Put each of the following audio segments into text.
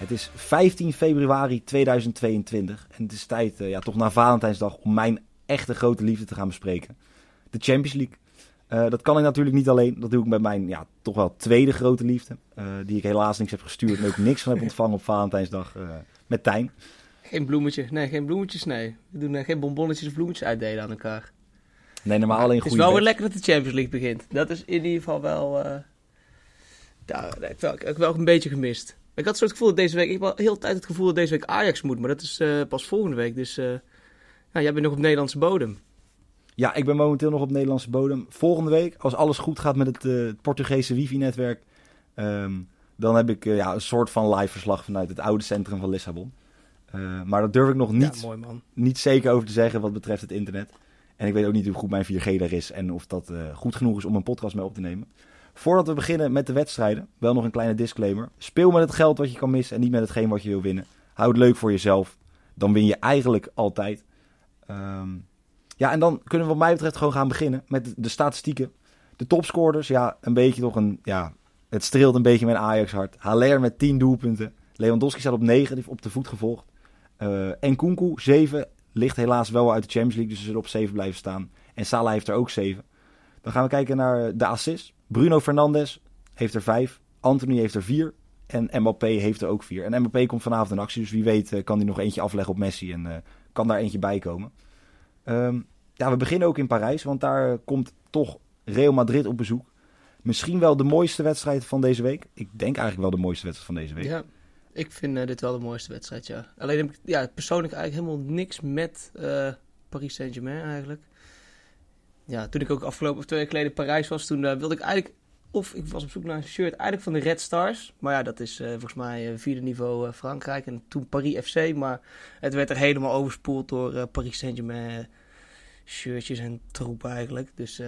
Het is 15 februari 2022 en het is tijd, eh, ja, toch na Valentijnsdag, om mijn echte grote liefde te gaan bespreken. De Champions League. Eh, dat kan ik natuurlijk niet alleen. Dat doe ik met mijn ja, toch wel tweede grote liefde. eh, die ik helaas niks heb gestuurd en ook niks van heb ontvangen op Valentijnsdag met Tijn. Geen bloemetje, nee, geen bloemetjes, nee. We doen geen bonbonnetjes of bloemetjes uitdelen aan elkaar. Nee, normaal alleen Het is wel weer lekker dat de Champions League begint. Dat is in ieder geval wel... ja, dat heb ik wel, ik heb wel een beetje gemist. Ik had zo het gevoel dat deze week... Ik heb al heel de tijd het gevoel dat deze week Ajax moet. Maar dat is eh, pas volgende week. Dus eh, ja, jij bent nog op Nederlandse bodem. Ja, ik ben momenteel nog op Nederlandse bodem. Volgende week, als alles goed gaat met het, het Portugese wifi-netwerk, ehm, dan heb ik ja, een soort van live verslag vanuit het oude centrum van Lissabon. Maar dat durf ik nog niet, Ja, mooi man. niet zeker over te zeggen wat betreft het internet. En ik weet ook niet hoe goed mijn 4G daar is en of dat goed genoeg is om een podcast mee op te nemen. Voordat we beginnen met de wedstrijden, wel nog een kleine disclaimer. Speel met het geld wat je kan missen en niet met hetgeen wat je wil winnen. Hou het leuk voor jezelf. Dan win je eigenlijk altijd. Ehm, ja, en dan kunnen we wat mij betreft gewoon gaan beginnen met de, statistieken. De topscorers, ja, een beetje toch een... Ja, het streelt een beetje mijn Ajax-hart. Haller met 10 doelpunten. Lewandowski staat op 9, die heeft op de voet gevolgd. Eh en Kunku, 7, ligt helaas wel uit de Champions League, dus ze zullen op 7 blijven staan. En Salah heeft er ook 7. Dan gaan we kijken naar de assists. Bruno Fernandes heeft er 5. Anthony heeft er 4. En Mbappé heeft er ook 4. En Mbappé komt vanavond in actie, dus wie weet eh, kan hij nog eentje afleggen op Messi en eh, kan daar eentje bij komen. Ehm, ja, we beginnen ook in Parijs, want daar komt toch Real Madrid op bezoek. Misschien wel de mooiste wedstrijd van deze week. Ik denk eigenlijk wel de mooiste wedstrijd van deze week. Ja, ik vind eh, dit wel de mooiste wedstrijd, ja. Alleen heb ik ja, persoonlijk eigenlijk helemaal niks met eh, Paris Saint-Germain eigenlijk. Ja, toen ik ook afgelopen of twee weken geleden in Parijs was, toen eh, wilde ik eigenlijk... Of ik was op zoek naar een shirt eigenlijk van de Red Stars. Maar ja, dat is eh, volgens mij eh, vierde niveau Frankrijk. En toen Paris FC. Maar het werd er helemaal overspoeld door Paris Saint-Germain shirtjes en troep eigenlijk. Dus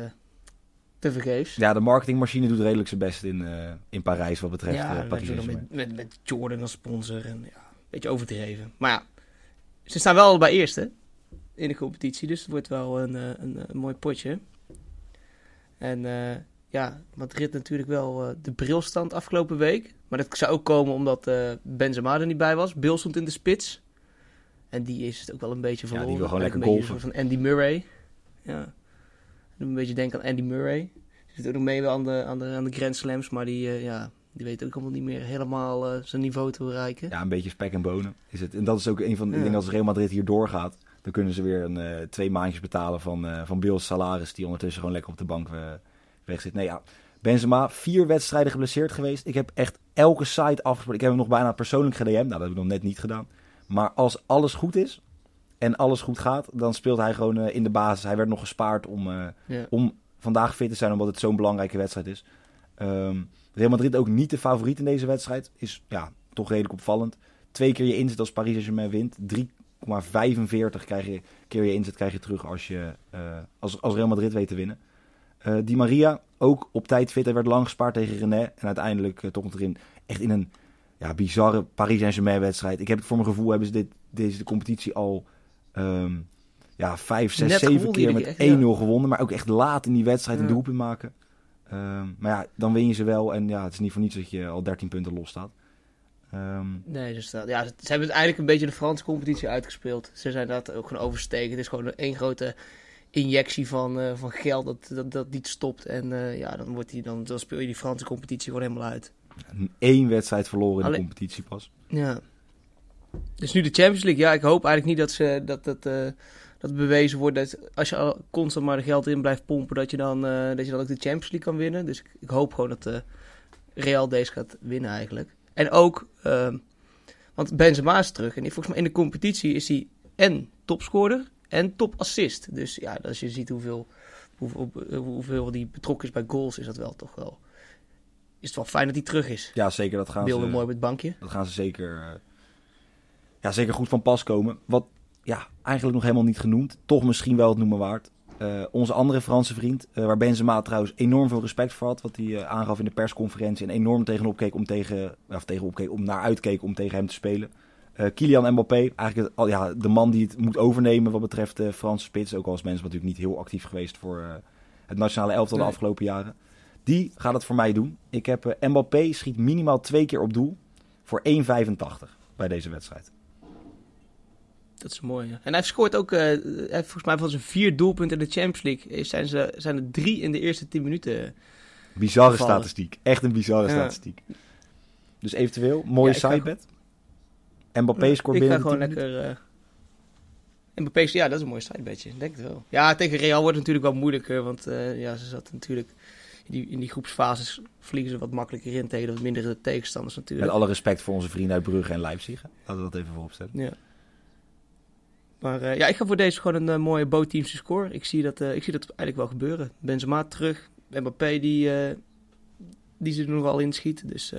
te vergeefs. Ja, de marketingmachine doet redelijk zijn best in, in Parijs wat betreft ja, met, Paris met, met Jordan als sponsor. En ja, een beetje overdreven. Maar ja, ze staan wel bij eerste in de competitie. Dus het wordt wel een, eh, een, een mooi potje. En eh, ja, Madrid natuurlijk wel eh, de brilstand afgelopen week. Maar dat zou ook komen omdat eh, Benzema er niet bij was. Bill stond in de spits. En die is het ook wel een beetje die verloren. wil gewoon lekker een beetje Van Andy Murray. Ja. Doe een beetje denken aan Andy Murray. Die zit ook nog mee aan de, aan de, aan de Grand Slams. Maar die, eh, ja, die weet ook allemaal niet meer helemaal eh, zijn niveau te bereiken. Ja, een beetje spek en bonen is het. En dat is ook een van de Ja. dingen als Real Madrid hier doorgaat. Dan kunnen ze weer een, eh, twee maandjes betalen van, eh van Bill's salaris. Die ondertussen gewoon lekker op de bank eh, weg zit. Nee ja, Benzema, vier wedstrijden geblesseerd geweest. Ik heb echt elke site afgesproken. Ik heb hem nog bijna persoonlijk gedm. Nou, dat heb ik nog net niet gedaan. Maar als alles goed is en alles goed gaat, dan speelt hij gewoon in de basis. Hij werd nog gespaard om, Ja. om vandaag fit te zijn, omdat het zo'n belangrijke wedstrijd is. Ehm Real Madrid ook niet de favoriet in deze wedstrijd. Is ja, toch redelijk opvallend. Twee keer je inzet als Paris Saint-Germain wint. 3,45 krijg je, keer je inzet krijg je terug als, je, eh, als, als Real Madrid weet te winnen. Eh, Di Maria ook op tijd fit. Hij werd lang gespaard tegen René. En uiteindelijk eh, toch nog erin. Echt in een ja, bizarre Paris Saint-Germain wedstrijd. Ik heb het voor mijn gevoel hebben ze dit, deze competitie al ehm, ja, vijf, zes, Net zeven keer met 1-0 keer, echt, ja. gewonnen. Maar ook echt laat in die wedstrijd een doelpunt maken. Ehm, maar ja, dan win je ze wel. En ja, het is niet voor niets dat je al 13 punten los staat. Ehm, Nee, dus dat, ja, ze hebben het eigenlijk een beetje de Franse competitie uitgespeeld. Ze zijn dat ook gewoon oversteken. Het is gewoon een één grote injectie van, eh, van geld dat, dat, dat niet stopt. En eh, ja, dan, wordt die, dan, dan speel je die Franse competitie gewoon helemaal uit. één wedstrijd verloren in de competitie pas. Ja. Dus nu de Champions League. Ja, ik hoop eigenlijk niet dat, ze, dat, dat, eh, dat bewezen wordt dat als je constant maar de geld in blijft pompen, dat je dan, eh, dat je dan ook de Champions League kan winnen. Dus ik, ik hoop gewoon dat, eh, Real deze gaat winnen eigenlijk. En ook, ehm, want Benzema is terug. En volgens mij in de competitie is hij en topscorer en topassist. Dus ja, als je ziet hoeveel, hoeveel, hoeveel die betrokken is bij goals, is dat wel toch wel... Is het wel fijn dat hij terug is. Ja, zeker. Dat gaan Beelden ze, mooi op het bankje. Dat gaan ze zeker, eh, ja, zeker goed van pas komen. Wat ja, eigenlijk nog helemaal niet genoemd. Toch misschien wel het noemen waard. Eh, onze andere Franse vriend, uh, waar Benzema trouwens enorm veel respect voor had. Wat hij uh, aangaf in de persconferentie. En enorm tegenop keek om, tegen, of tegenop keek, om naar uitkeek om tegen hem te spelen. Kylian Mbappé, eigenlijk het, ja, de man die het moet overnemen wat betreft de Franse spits. Ook al is mensen natuurlijk niet heel actief geweest voor het nationale elftal nee. de afgelopen jaren. Die gaat het voor mij doen. Ik heb Mbappé schiet minimaal twee keer op doel voor 1,85 bij deze wedstrijd. Dat is mooi. Ja. En hij scoort ook, uh, hij heeft volgens mij van zijn vier doelpunten in de Champions League. Zijn, ze, zijn er drie in de eerste tien minuten. Bizarre gevallen. statistiek. Echt een bizarre ja. statistiek. Dus eventueel, mooie ja, sidebet. Mbappé scoort binnen Ik ga gewoon lekker... Uh, Mbappé, ja, dat is een mooi sidebedje. Denk het wel. Ja, tegen Real wordt het natuurlijk wel moeilijker. Want uh, ja, ze zat natuurlijk... In die, in die groepsfases vliegen ze wat makkelijker in tegen wat mindere tegenstanders natuurlijk. Met alle respect voor onze vrienden uit Brugge en Leipzig. Laten we dat even vooropstellen. Ja. Maar uh, ja, ik ga voor deze gewoon een uh, mooie bootteamse score. Ik zie, dat, uh, ik zie dat eigenlijk wel gebeuren. Benzema terug. Mbappé die, die ze er nog wel inschiet. Dus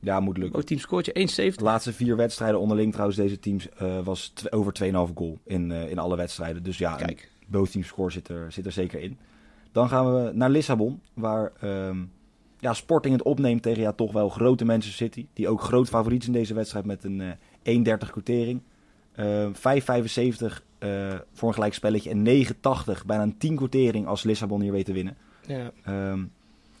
ja, moet lukken. Bootteam scoortje 1,70. De laatste vier wedstrijden onderling trouwens deze teams was over 2,5 goal in, in alle wedstrijden. Dus ja, Kijk. score zit er, zit er zeker in. Dan gaan we naar Lissabon. Waar um, ja, Sporting het opneemt tegen ja, toch wel grote Manchester City. Die ook groot favoriet is in deze wedstrijd met een 1,30 quotering. Uh, 5,75 uh, voor een gelijk spelletje en 9,80 bijna een 10 quotering als Lissabon hier weet te winnen. Ja. Um,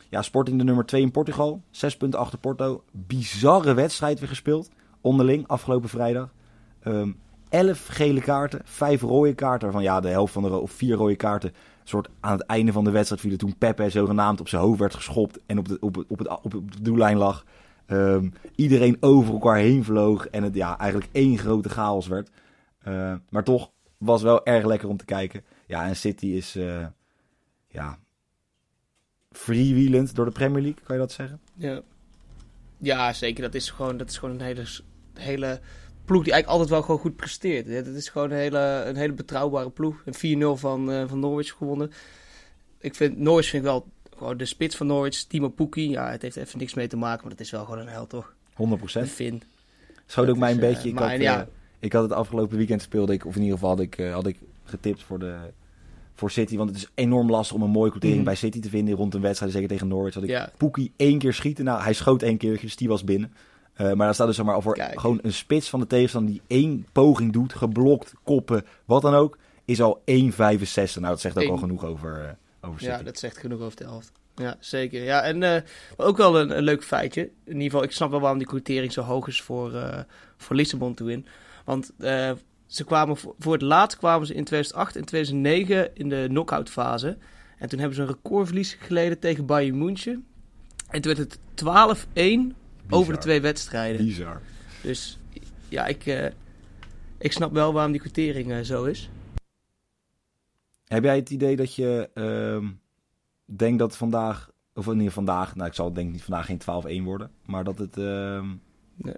ja, Sporting de nummer 2 in Portugal, 6 punten achter Porto. Bizarre wedstrijd weer gespeeld, onderling, afgelopen vrijdag. Um, 11 gele kaarten, 5 rode kaarten, waarvan ja, de helft van de of vier rode kaarten soort aan het einde van de wedstrijd vielen toen Pepe zogenaamd op zijn hoofd werd geschopt en op de, op, op, het, op, op de doellijn lag. Um, iedereen over elkaar heen vloog en het ja, eigenlijk één grote chaos werd. Uh, maar toch was wel erg lekker om te kijken. Ja, en City is uh, ja, freewheelend door de Premier League, kan je dat zeggen? Ja, ja zeker. Dat is gewoon, dat is gewoon een hele, hele ploeg die eigenlijk altijd wel gewoon goed presteert. Het is gewoon een hele, een hele betrouwbare ploeg. Een 4-0 van, uh, van Norwich gewonnen. Ik vind, Norwich vind ik wel gewoon de spits van Norwich, Timo Pukki. Ja, het heeft even niks mee te maken, maar het is wel gewoon een held, toch? 100 procent. Finn. Schoot ook mij een is, beetje. Ik, maar had, ja. uh, ik had het afgelopen weekend speelde ik, of in ieder geval had ik, uh, had ik getipt voor, de, voor City. Want het is enorm lastig om een mooie quotering Mhm. bij City te vinden rond een wedstrijd. Zeker tegen Norwich had ik Ja. Één keer schieten. Nou, hij schoot één keer, dus die was binnen. Uh, maar daar staat dus zeg maar al voor Kijk. gewoon een spits van de tegenstander die één poging doet, geblokt, koppen, wat dan ook, is al 1,65. Nou, dat zegt ook Eén. al genoeg over, over City. Ja, dat zegt genoeg over de helft. Ja, zeker. Ja, en eh, ook wel een, een leuk feitje. In ieder geval, ik snap wel waarom die quotering zo hoog is voor, eh, voor Lissabon toe in. Want eh, ze kwamen voor, voor het laatst kwamen ze in 2008 en 2009 in de knock-out fase. En toen hebben ze een recordverlies geleden tegen Bayern München. En toen werd het 12-1 over de twee wedstrijden. Bizar. Dus ja, ik, ik snap wel waarom die quotering zo is. Heb jij het idee dat je ehm denkt dat vandaag, of geval vandaag, nou ik zal denk ik niet vandaag geen 12-1 worden, maar dat het, ehm, Nee.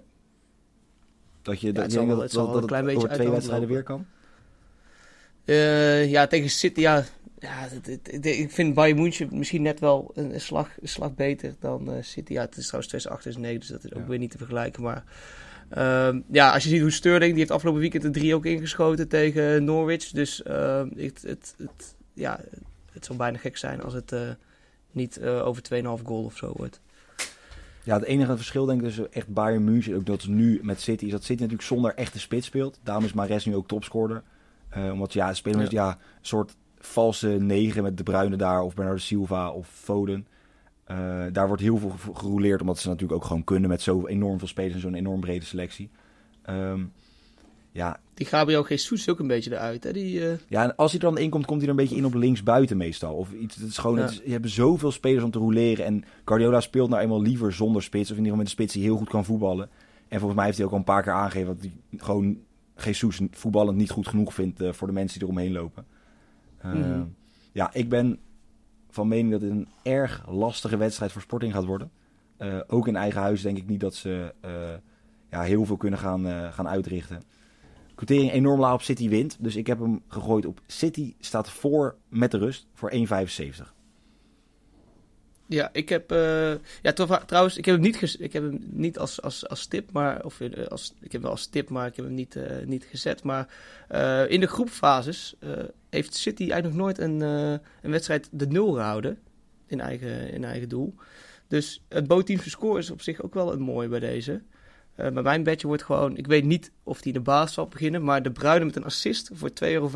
dat je dat, zal denkt het zal dat, dat een klein het beetje over uit twee wedstrijden weer kan? Eh, ja, tegen City, ja. ja ik vind Bayern München misschien net wel een, slag, een slag beter dan eh, City. Ja, het is trouwens 2008, 2009, dus dat is ook weer niet te vergelijken. Maar ja, als je ziet hoe Sterling, die heeft afgelopen weekend de drie ook ingeschoten tegen Norwich. Dus ehm, het, het, het, ja, het zou bijna gek zijn als het eh, niet eh, over 2,5 goal of zo wordt. Ja, het enige verschil denk ik tussen echt Bayern München, ook dat ze nu met City, is dat City natuurlijk zonder echte spits speelt. Daarom is Mares nu ook topscorer. Eh, omdat ja, spelen met ja. een soort valse negen met De Bruyne daar, of Bernardo Silva of Foden. Eh, daar wordt heel veel gerouleerd, omdat ze natuurlijk ook gewoon kunnen met zo enorm veel spelers en zo'n enorm brede selectie. Ehm, ja, Die Gabriel Jesus is ook een beetje eruit. Hè? Die, eh, ja, en als hij er dan in komt, komt hij er een beetje in op links buiten meestal. Of iets, het is gewoon, Ja. het is- je hebt zoveel spelers om te roleren. En Guardiola speelt nou eenmaal liever zonder spits. Of in ieder geval met een spits die heel goed kan voetballen. En volgens mij heeft hij ook al een paar keer aangegeven dat hij gewoon Jesus voetballend niet goed genoeg vindt eh, voor de mensen die eromheen lopen. Eh, Mhm. Ja, ik ben van mening dat het een erg lastige wedstrijd voor Sporting gaat worden. Eh, ook in eigen huis denk ik niet dat ze eh, ja, heel veel kunnen gaan, eh, gaan uitrichten. Quotering enorm laag op City wint. Dus ik heb hem gegooid op City. Staat voor met de rust voor 1,75. Ja, ik heb, eh, ja, trouw- trouwens, ik heb hem niet, ik heb hem niet als, als, als tip, maar, of eh, als, ik heb hem wel als tip, maar ik heb hem niet, eh, niet gezet. Maar in de groepfases heeft City eigenlijk nog nooit een, een wedstrijd de nul gehouden in eigen, in eigen doel. Dus het bootteamse score is op zich ook wel een mooi bij deze. Maar mijn bedje wordt gewoon, ik weet niet of die de baas zal beginnen, maar de Bruine met een assist voor 2,25 euro.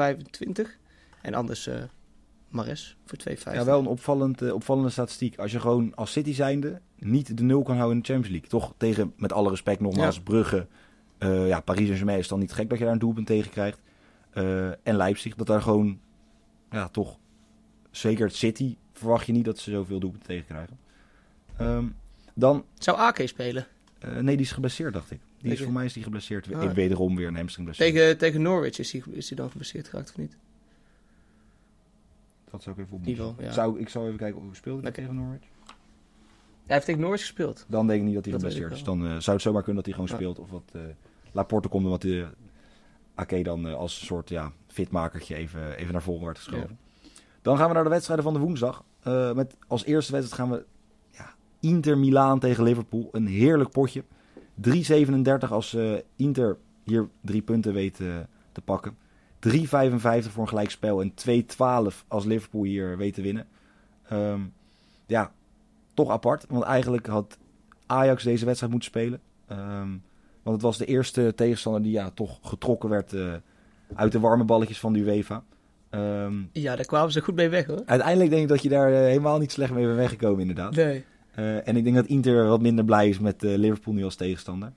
En anders Mares voor 2,50. Ja, wel een opvallend, eh, opvallende statistiek. Als je gewoon als City zijnde niet de nul kan houden in de Champions League. Toch tegen, met alle respect nogmaals, Ja. Brugge. eh, ja, Paris Saint-Germain is dan niet gek dat je daar een doelpunt tegen krijgt. Eh, en Leipzig, dat daar gewoon, ja, toch, zeker het City, verwacht je niet dat ze zoveel doelpunten tegen krijgen. Ehm, dan, Zou AK spelen? nee, die is geblesseerd, dacht ik. Die is voor mij is die geblesseerd. Ah. Ik wederom weer een hamstring blessure. Tegen, tegen Norwich is hij, is hij dan geblesseerd geraakt of niet? Dat zou ik even op In ieder geval, ja. zou, Ik zou even kijken hoe speelde hij tegen Norwich. Hij heeft tegen Norwich gespeeld. Dan denk ik niet dat hij geblesseerd is. Dan eh, zou het zomaar kunnen dat hij gewoon Ja. speelt. Of wat eh, Laporte komt, omdat de Ake dan eh, als een soort ja, fitmakertje even, even naar voren werd geschoven. Dan gaan we naar de wedstrijden van de woensdag. Eh, met als eerste wedstrijd gaan we ja, Inter Milaan tegen Liverpool. Een heerlijk potje. 3,37 als eh, Inter hier drie punten weet eh, te pakken. 3,55 voor een gelijkspel en 2,12 als Liverpool hier weet te winnen. Ehm, ja, toch apart. Want eigenlijk had Ajax deze wedstrijd moeten spelen. Ehm, want het was de eerste tegenstander die ja, toch getrokken werd eh, uit de warme balletjes van de UEFA. Ehm, Ja, daar kwamen ze goed mee weg hoor. uiteindelijk denk ik dat je daar eh, helemaal niet slecht mee bent weggekomen inderdaad. Nee. Eh, en ik denk dat Inter wat minder blij is met Liverpool nu als tegenstander.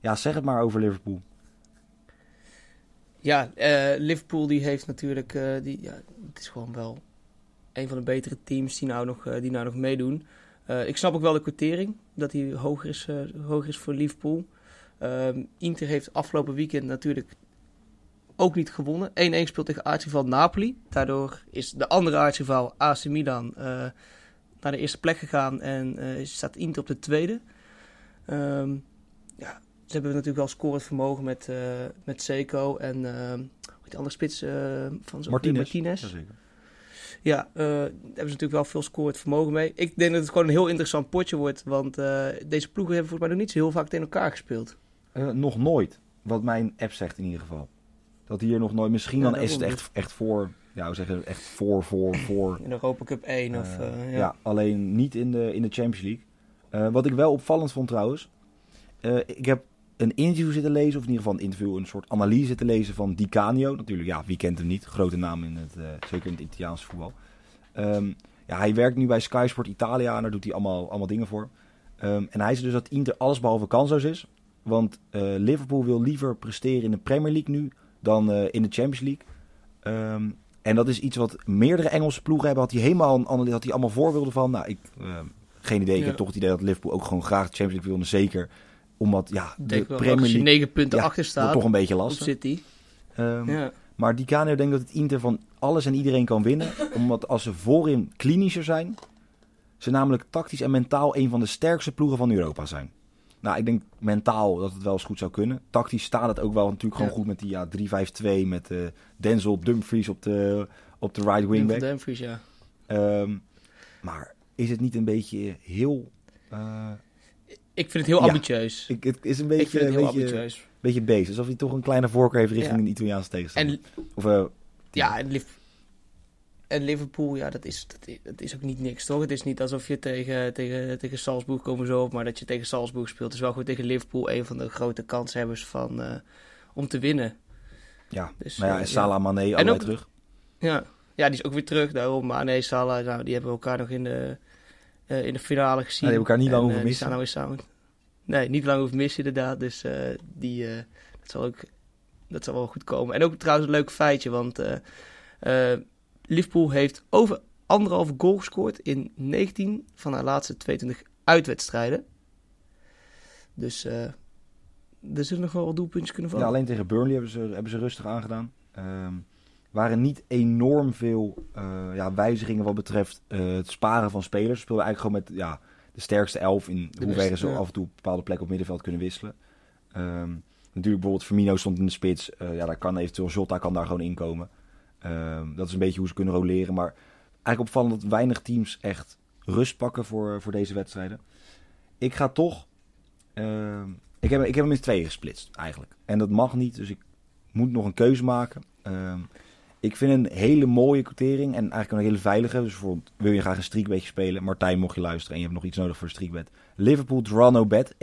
Ja, zeg het maar over Liverpool. Ja, eh, Liverpool die heeft natuurlijk, eh, die, ja, het is gewoon wel een van de betere teams die nou nog, eh, die nou nog meedoen. Ik snap ook wel de quotering, dat die hoger is, hoger is voor Liverpool. Ehm, Inter heeft afgelopen weekend natuurlijk ook niet gewonnen. 1-1 speelt tegen aartsrivaal Napoli. Daardoor is de andere aartsrivaal AC Milan naar de eerste plek gegaan en staat Inter op de tweede. Ehm, ja, ze hebben natuurlijk wel scorend vermogen met, eh met Seco en heet die andere spits eh, van zo'n Martinez. Martinez. Jazeker. Ja, eh, daar hebben ze natuurlijk wel veel scorend vermogen mee. Ik denk dat het gewoon een heel interessant potje wordt. Want eh, deze ploegen hebben volgens mij nog niet zo heel vaak tegen elkaar gespeeld. Eh, nog nooit, wat mijn app zegt in ieder geval. Dat hier nog nooit, misschien Ja, dan is het echt, echt voor, ja, we zeggen echt voor, voor, voor. In de Europa Cup 1 of... Eh, eh, ja. ja. alleen niet in de, in de Champions League. Eh, wat ik wel opvallend vond trouwens. eh, ik heb een interview zitten lezen, of in ieder geval een interview, een soort analyse zitten lezen van Di Canio. Natuurlijk, ja, wie kent hem niet? Grote naam in het, eh, zeker in het Italiaanse voetbal. Ehm, ja, hij werkt nu bij Sky Sport Italia en daar doet hij allemaal, allemaal dingen voor. Ehm, en hij zei dus dat Inter allesbehalve kansloos is. Want eh, Liverpool wil liever presteren in de Premier League nu dan eh, in de Champions League. Ehm, en dat is iets wat meerdere Engelse ploegen hebben. Had hij helemaal een analyse, had hij allemaal voorbeelden van. Nou, ik geen idee. Ik Ja. heb toch het idee dat Liverpool ook gewoon graag de Champions League wilde. Zeker omdat ja, de wel, Premier League 9 punten ja, achter staat toch een beetje lastig. City. Ehm, Ja. Maar Di Canio denkt dat het Inter van alles en iedereen kan winnen. omdat als ze voorin klinischer zijn, ze namelijk tactisch en mentaal een van de sterkste ploegen van Europa zijn. Nou, ik denk mentaal dat het wel eens goed zou kunnen. Tactisch staat het ook wel natuurlijk gewoon Ja. goed met die ja, 3-5-2 met eh, Denzel Dumfries op de, op de right wingback. Dumfries, ja. Ehm, maar is het niet een beetje heel... eh, Ik vind het heel Ja. ambitieus. ik, het is een Ik beetje, vind het heel een beetje, ambitieus. beetje beest. Alsof hij toch een kleine voorkeur heeft richting Ja. een Italiaanse tegenstander. En of, eh, Ja, en, Liv- en Liverpool, ja, dat is, dat, is, dat is ook niet niks, toch? Het is niet alsof je tegen, tegen, tegen Salzburg komen zo op, maar dat je tegen Salzburg speelt. Het is wel goed tegen Liverpool een van de grote kanshebbers van, eh, om te winnen. ja, Dus, nou ja, eh, en Salah Mane allebei ook- terug. Ja. ja, die is ook weer terug. Daarom, nee, Salah, nou, die hebben elkaar nog in de, eh, in de finale gezien. Ja, die hebben elkaar niet lang En, hoeven eh, die missen. staan nou weer samen. Nee, niet lang hoeven missen inderdaad. Dus eh, die, dat, zal ook, dat zal wel goed komen. En ook trouwens een leuk feitje, want Liverpool heeft over anderhalve goal gescoord in 19 van haar laatste 22 uitwedstrijden. Dus eh, er zullen nog wel wat doelpuntjes kunnen Ja, vallen. alleen tegen Burnley hebben ze, hebben ze rustig aangedaan. Ehm waren niet enorm veel eh, ja, wijzigingen wat betreft eh, het sparen van spelers. Ze speelden eigenlijk gewoon met ja, de sterkste elf in De hoeverre ze ja. af en toe op bepaalde plekken op middenveld kunnen wisselen. Ehm, natuurlijk bijvoorbeeld Firmino stond in de spits. Eh, ja, daar kan eventueel Jota kan daar gewoon inkomen. Ehm, dat is een beetje hoe ze kunnen roleren. Maar eigenlijk opvallend dat weinig teams echt rust pakken voor, voor deze wedstrijden. Ik ga toch... ehm, ik, heb, ik heb hem in tweeën gesplitst eigenlijk. En dat mag niet, dus ik moet nog een keuze maken. Ik vind een hele mooie quotering en eigenlijk een hele veilige. Dus bijvoorbeeld, wil je graag een streakbedje spelen? Martijn, mocht je luisteren en je hebt nog iets nodig voor een streakbed. Liverpool draw no bet, 1,50.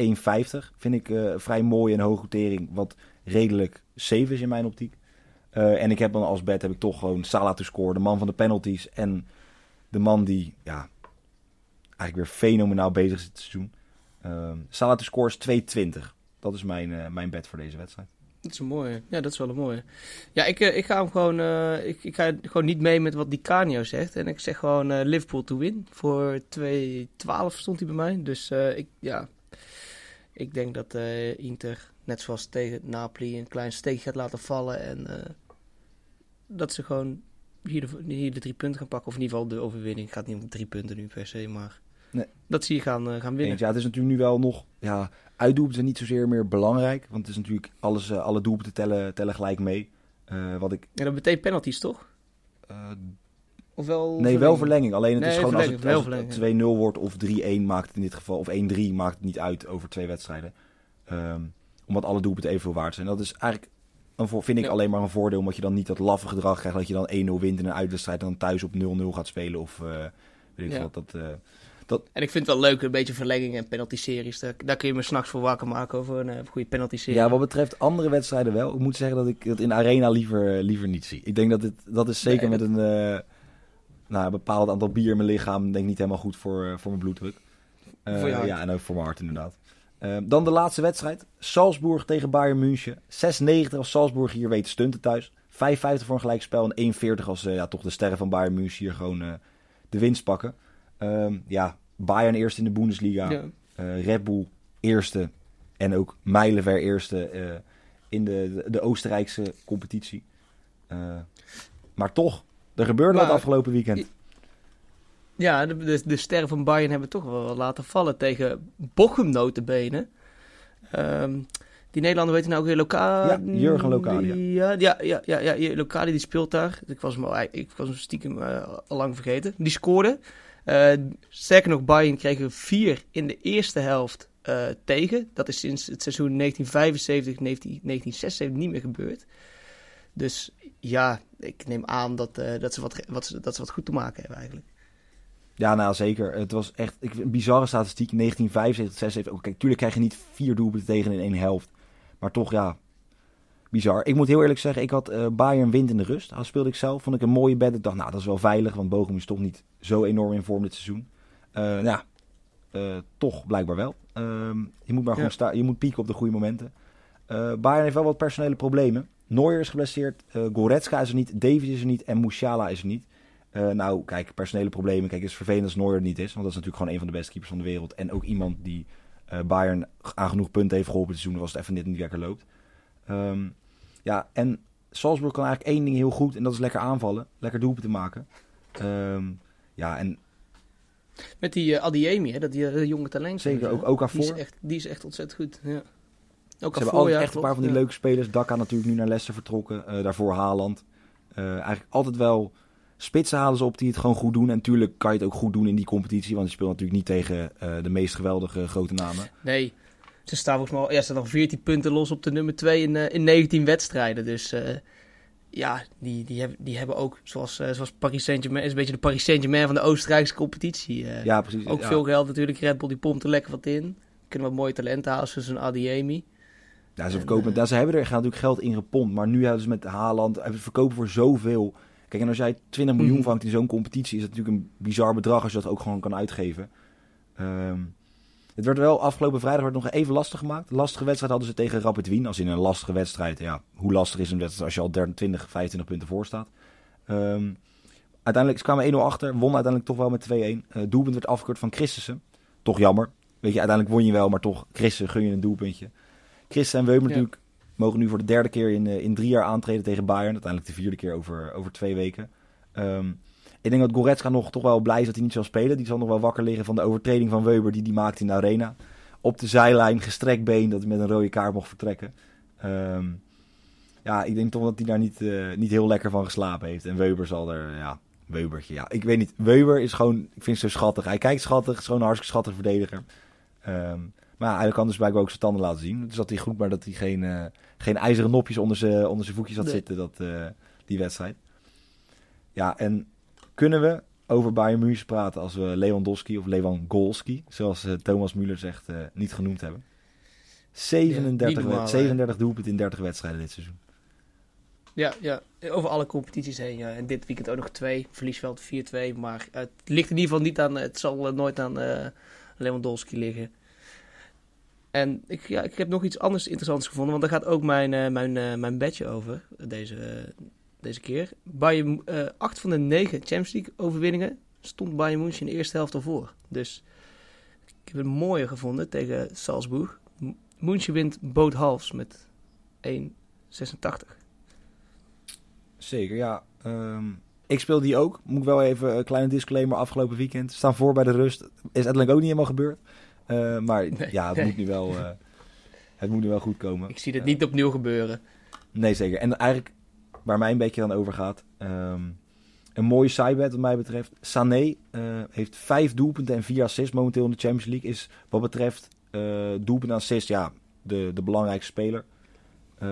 Vind ik eh, vrij mooi en hoge quotering, wat redelijk safe is in mijn optiek. Eh, en ik heb dan als bet heb ik toch gewoon Salah to score, de man van de penalties. En de man die ja, eigenlijk weer fenomenaal bezig is dit seizoen. Ehm Salah to score is 2,20. Dat is mijn, eh, mijn bet voor deze wedstrijd. Dat is een mooie. Ja, dat is wel een mooie. Ja, ik, eh, ik ga hem gewoon. eh, ik, ik ga gewoon niet mee met wat Di Canio zegt. En ik zeg gewoon eh, Liverpool to win. Voor 2-12 stond hij bij mij. Dus ik, ja. Ik denk dat Inter, net zoals tegen Napoli, een klein steek gaat laten vallen. En dat ze gewoon hier de, hier de drie punten gaan pakken. Of in ieder geval de overwinning. Het gaat niet om drie punten nu per se, maar. Nee. Dat zie je gaan, eh, gaan winnen. Eens, ja, het is natuurlijk nu wel nog... Ja, uitdoelpunten zijn niet zozeer meer belangrijk. Want het is natuurlijk alles, eh, alle doelpunten tellen, tellen gelijk mee. Eh, wat ik... Ja, dat betekent penalties toch? Of wel nee, verlenging? wel verlenging. Alleen het Nee, is gewoon als het, als het verlenging, 2-0 wordt of 3-1 maakt het in dit geval... Of 1-3 maakt het niet uit over twee wedstrijden. Ehm, omdat alle doelpunten evenveel waard zijn. Dat is eigenlijk... Een voor, vind ik Ja. alleen maar een voordeel, omdat je dan niet dat laffe gedrag krijgt dat je dan 1-0 wint in een uitwedstrijd en dan thuis op 0-0 gaat spelen of eh, weet ik Ja. wat. Dat, eh, En ik vind het wel leuk, een beetje verlenging en penalty-series. Daar, daar kun je me s'nachts voor wakker maken over een eh, goede penalty-serie. Ja, wat betreft andere wedstrijden wel. Ik moet zeggen dat ik het in de arena liever, liever niet zie. Ik denk dat dit, dat is zeker Nee, met een, eh, nou, een bepaald aantal bier in mijn lichaam, denk ik niet helemaal goed voor, eh, voor mijn bloeddruk. Eh, Voor. Ja, en ook voor mijn hart inderdaad. Eh, dan de laatste wedstrijd. Salzburg tegen Bayern München. 6,90 als Salzburg hier weet te stunten thuis. 5,50 voor een gelijkspel en 1,40 als eh, ja, toch de sterren van Bayern München hier gewoon eh, de winst pakken. Ehm, ja, Bayern eerst in de Bundesliga. Ja. Eh, Red Bull eerste en ook mijlenver eerste eh, in de, de, de Oostenrijkse competitie. Eh, maar toch, er gebeurde wat afgelopen weekend. Ja, de, de, de sterren van Bayern hebben toch wel laten vallen tegen Bochum notenbenen. Ehm die Nederlander weet nou ook weer Lokali. Ja, Jurgen Lokali, Ja, ja, ja, ja, ja, Lokali die speelt daar. Ik was hem, al, ik was hem stiekem eh, al lang vergeten. Die scoorde. Eh, sterker nog, Bayern kreeg er vier in de eerste helft eh, tegen. Dat is sinds het seizoen 1975, 19, 1976 niet meer gebeurd. Dus ja, ik neem aan dat, eh, dat, ze wat, wat, dat ze wat goed te maken hebben eigenlijk. Ja, nou zeker. Het was echt ik, een bizarre statistiek. 1975, 76. Ook, kijk, tuurlijk krijg je niet vier doelpunten tegen in één helft. Maar toch, ja, bizar. Ik moet heel eerlijk zeggen, ik had eh, Bayern wint in de rust. Dat speelde ik zelf. Vond ik een mooie bed. Ik dacht, nou, dat is wel veilig. Want Bochum is toch niet zo enorm in vorm dit seizoen. Eh, ja, eh, toch blijkbaar wel. Ehm, je moet maar Ja. gewoon staan. Je moet pieken op de goede momenten. Bayern heeft wel wat personele problemen. Neuer is geblesseerd. Goretzka is er niet. Davies is er niet. En Musiala is er niet. Nou, kijk, personele problemen. Kijk, het is vervelend als Neuer er niet is. Want dat is natuurlijk gewoon een van de beste keepers van de wereld. En ook iemand die Bayern aan genoeg punten heeft geholpen dit seizoen. als het even net niet lekker loopt. Ehm, ja, en Salzburg kan eigenlijk één ding heel goed. En dat is lekker aanvallen. Lekker doelpunten maken. Ehm, ja, en Met die uh, Adiemi, hè, dat die eh, jonge talent. zeker ook, ook Die is, voor. echt, die is echt ontzettend goed. Ja. Ook Ze hebben altijd ja, echt een paar van die leuke spelers. Dakka natuurlijk nu naar Leicester vertrokken. eh, daarvoor Haaland. Eh, eigenlijk altijd wel spitsen halen ze op die het gewoon goed doen. En natuurlijk kan je het ook goed doen in die competitie. Want je speelt natuurlijk niet tegen eh, de meest geweldige grote namen. Nee, ze staan volgens mij al, ja, ze staan nog 14 punten los op de nummer 2 in, eh, in 19 wedstrijden. Dus eh, ja, die, die, hebben, die hebben ook, zoals, eh, zoals Paris Saint-Germain, is een beetje de Paris Saint-Germain van de Oostenrijkse competitie. Ja, precies. ook ja. veel geld natuurlijk. Red Bull die pompt er lekker wat in. Kunnen wat mooie talenten halen, zoals een Adiemi. Ja, ze, En, verkopen, ja, ze hebben er gaan natuurlijk geld in gepompt. Maar nu hebben ze met Haaland eh, verkopen voor zoveel. Kijk, en als jij 20 miljoen Mhm. vangt in zo'n competitie, is dat natuurlijk een bizar bedrag als je dat ook gewoon kan uitgeven. Ehm, het werd wel afgelopen vrijdag werd nog even lastig gemaakt. Lastige wedstrijd hadden ze tegen Rapid Wien. Als in een lastige wedstrijd, ja, hoe lastig is een wedstrijd als je al 20, 25 punten voor staat. Ehm, uiteindelijk, ze kwamen 1-0 achter, won uiteindelijk toch wel met 2-1. Eh doelpunt werd afgekeurd van Christensen. Toch jammer. Weet je, uiteindelijk won je wel, maar toch, Christen gun je een doelpuntje. Christen en Weumer Ja. natuurlijk mogen nu voor de derde keer in, eh, in drie jaar aantreden tegen Bayern. Uiteindelijk de vierde keer over, over twee weken. Ehm, Ik denk dat Goretzka nog toch wel blij is dat hij niet zal spelen. Die zal nog wel wakker liggen van de overtreding van Weber die die maakte in de arena. Op de zijlijn, gestrekt been, dat hij met een rode kaart mocht vertrekken. Ehm, ja, ik denk toch dat hij daar niet, eh, niet heel lekker van geslapen heeft. En Weber zal er, ja, Webertje, ja. Ik weet niet, Weber is gewoon, ik vind het zo schattig. Hij kijkt schattig, is gewoon een hartstikke schattig verdediger. Ehm, maar ja, hij kan dus blijkbaar ook zijn tanden laten zien. Dus dat hij goed, maar dat hij geen, eh, geen ijzeren nopjes onder zijn, onder voetjes had Nee. zitten, dat, eh, die wedstrijd. Ja, en kunnen we over Bayern München praten als we Lewandowski of Lewandowski, zoals eh, Thomas Müller zegt, eh, niet genoemd hebben? 37, niet wed- normaal, hè? 37 doelpunten in 30 wedstrijden dit seizoen. Ja, ja, over alle competities heen. Ja. En dit weekend ook nog twee. Verliesveld 4-2. Maar het ligt in ieder geval niet aan. Het zal eh, nooit aan eh Lewandowski liggen. En ik, ja, ik heb nog iets anders interessants gevonden. Want daar gaat ook mijn, eh, mijn, eh, mijn bedje over. Deze, eh, deze keer. Bayern, eh acht van de negen Champions League overwinningen. Stond Bayern München in de eerste helft al voor. Dus ik heb een mooie gevonden tegen Salzburg. München wint both halves met 1,86. Zeker, ja. Ehm, ik speel die ook. Moet ik wel even een kleine disclaimer afgelopen weekend. Staan voor bij de rust. Is uiteindelijk ook niet helemaal gebeurd. Eh, maar Nee. ja, het moet nu wel, eh, het moet nu wel goed komen. Ik zie dit niet opnieuw gebeuren. Nee, zeker. En eigenlijk waar mij een beetje aan over gaat. ehm, een mooie sidebet wat mij betreft. Sané eh, heeft vijf doelpunten en vier assists momenteel in de Champions League. Is wat betreft eh doelpunt en assist, ja, de, de belangrijkste speler. Eh,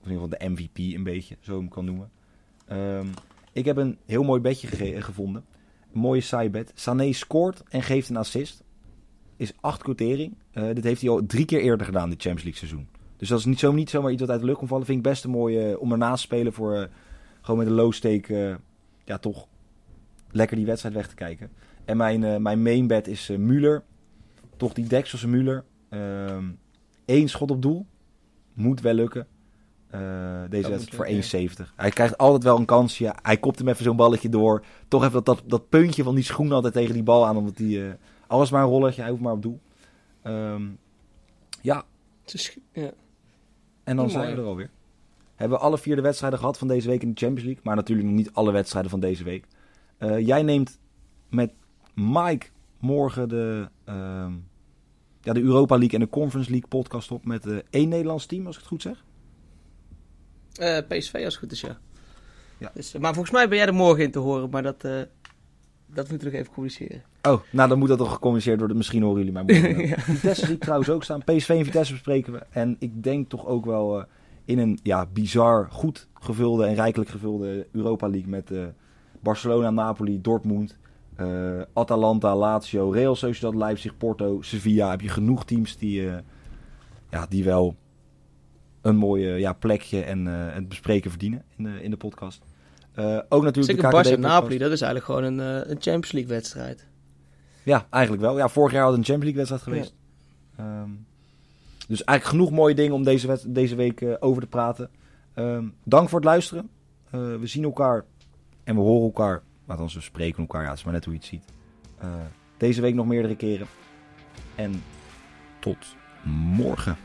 of in ieder geval de MVP een beetje, zo hem kan noemen. Ehm, ik heb een heel mooi bedje gevonden. Mooie sidebet. Sané scoort en geeft een assist. Is acht quotering. Eh, dit heeft hij al drie keer eerder gedaan, dit Champions League seizoen. Dus dat is niet, zo, niet zomaar iets wat uit de lucht komt vallen. Vind ik best een mooie eh, om ernaast te spelen voor eh, gewoon met een low stake eh, ja, toch lekker die wedstrijd weg te kijken. En mijn, eh, mijn main bet is Müller. Toch die Dexelse Müller. Ehm Eén schot op doel. Moet wel lukken. Eh, deze wedstrijd voor lukken, 1,70. Hij krijgt altijd wel een kansje. Hij kopt hem even zo'n balletje door. Toch even dat, dat, dat puntje van die schoen altijd tegen die bal aan. Omdat die, eh, alles maar een rolletje. Hij hoeft maar op doel. Ehm, ja, Het is- Ja. En dan zijn we er alweer. Hebben we alle vier de wedstrijden gehad van deze week in de Champions League. Maar natuurlijk nog niet alle wedstrijden van deze week. Eh, jij neemt met Mike morgen de, ehm, ja, de Europa League en de Conference League podcast op. Met eh, één Nederlands team, als ik het goed zeg. Eh, PSV als het goed is, ja. Ja. Dus, maar volgens mij ben jij er morgen in te horen, maar dat, dat we nog even communiceren. Oh, nou dan moet dat toch gecommuniceerd worden. Misschien horen jullie mij. Ja. Vitesse zie ik trouwens ook staan. PSV en Vitesse bespreken we. En ik denk toch ook wel eh, in een ja, bizar, goed gevulde en rijkelijk gevulde Europa League met eh, Barcelona, Napoli, Dortmund, eh, Atalanta, Lazio, Real Sociedad, Leipzig, Porto, Sevilla. Heb je genoeg teams die, ja, die wel een mooi ja, plekje en het bespreken verdienen in de, in de podcast. Eh, ook natuurlijk Zeker de KKD-podcast. Napoli, dat is eigenlijk gewoon een, eh, een Champions League wedstrijd. Ja, eigenlijk wel. Ja, vorig jaar had een Champions League wedstrijd geweest. Ehm, dus eigenlijk genoeg mooie dingen om deze, deze week eh, over te praten. Ehm, dank voor het luisteren. We zien elkaar en we horen elkaar. Althans, we spreken elkaar. Ja, het is maar net hoe je het ziet. Deze week nog meerdere keren. En tot morgen.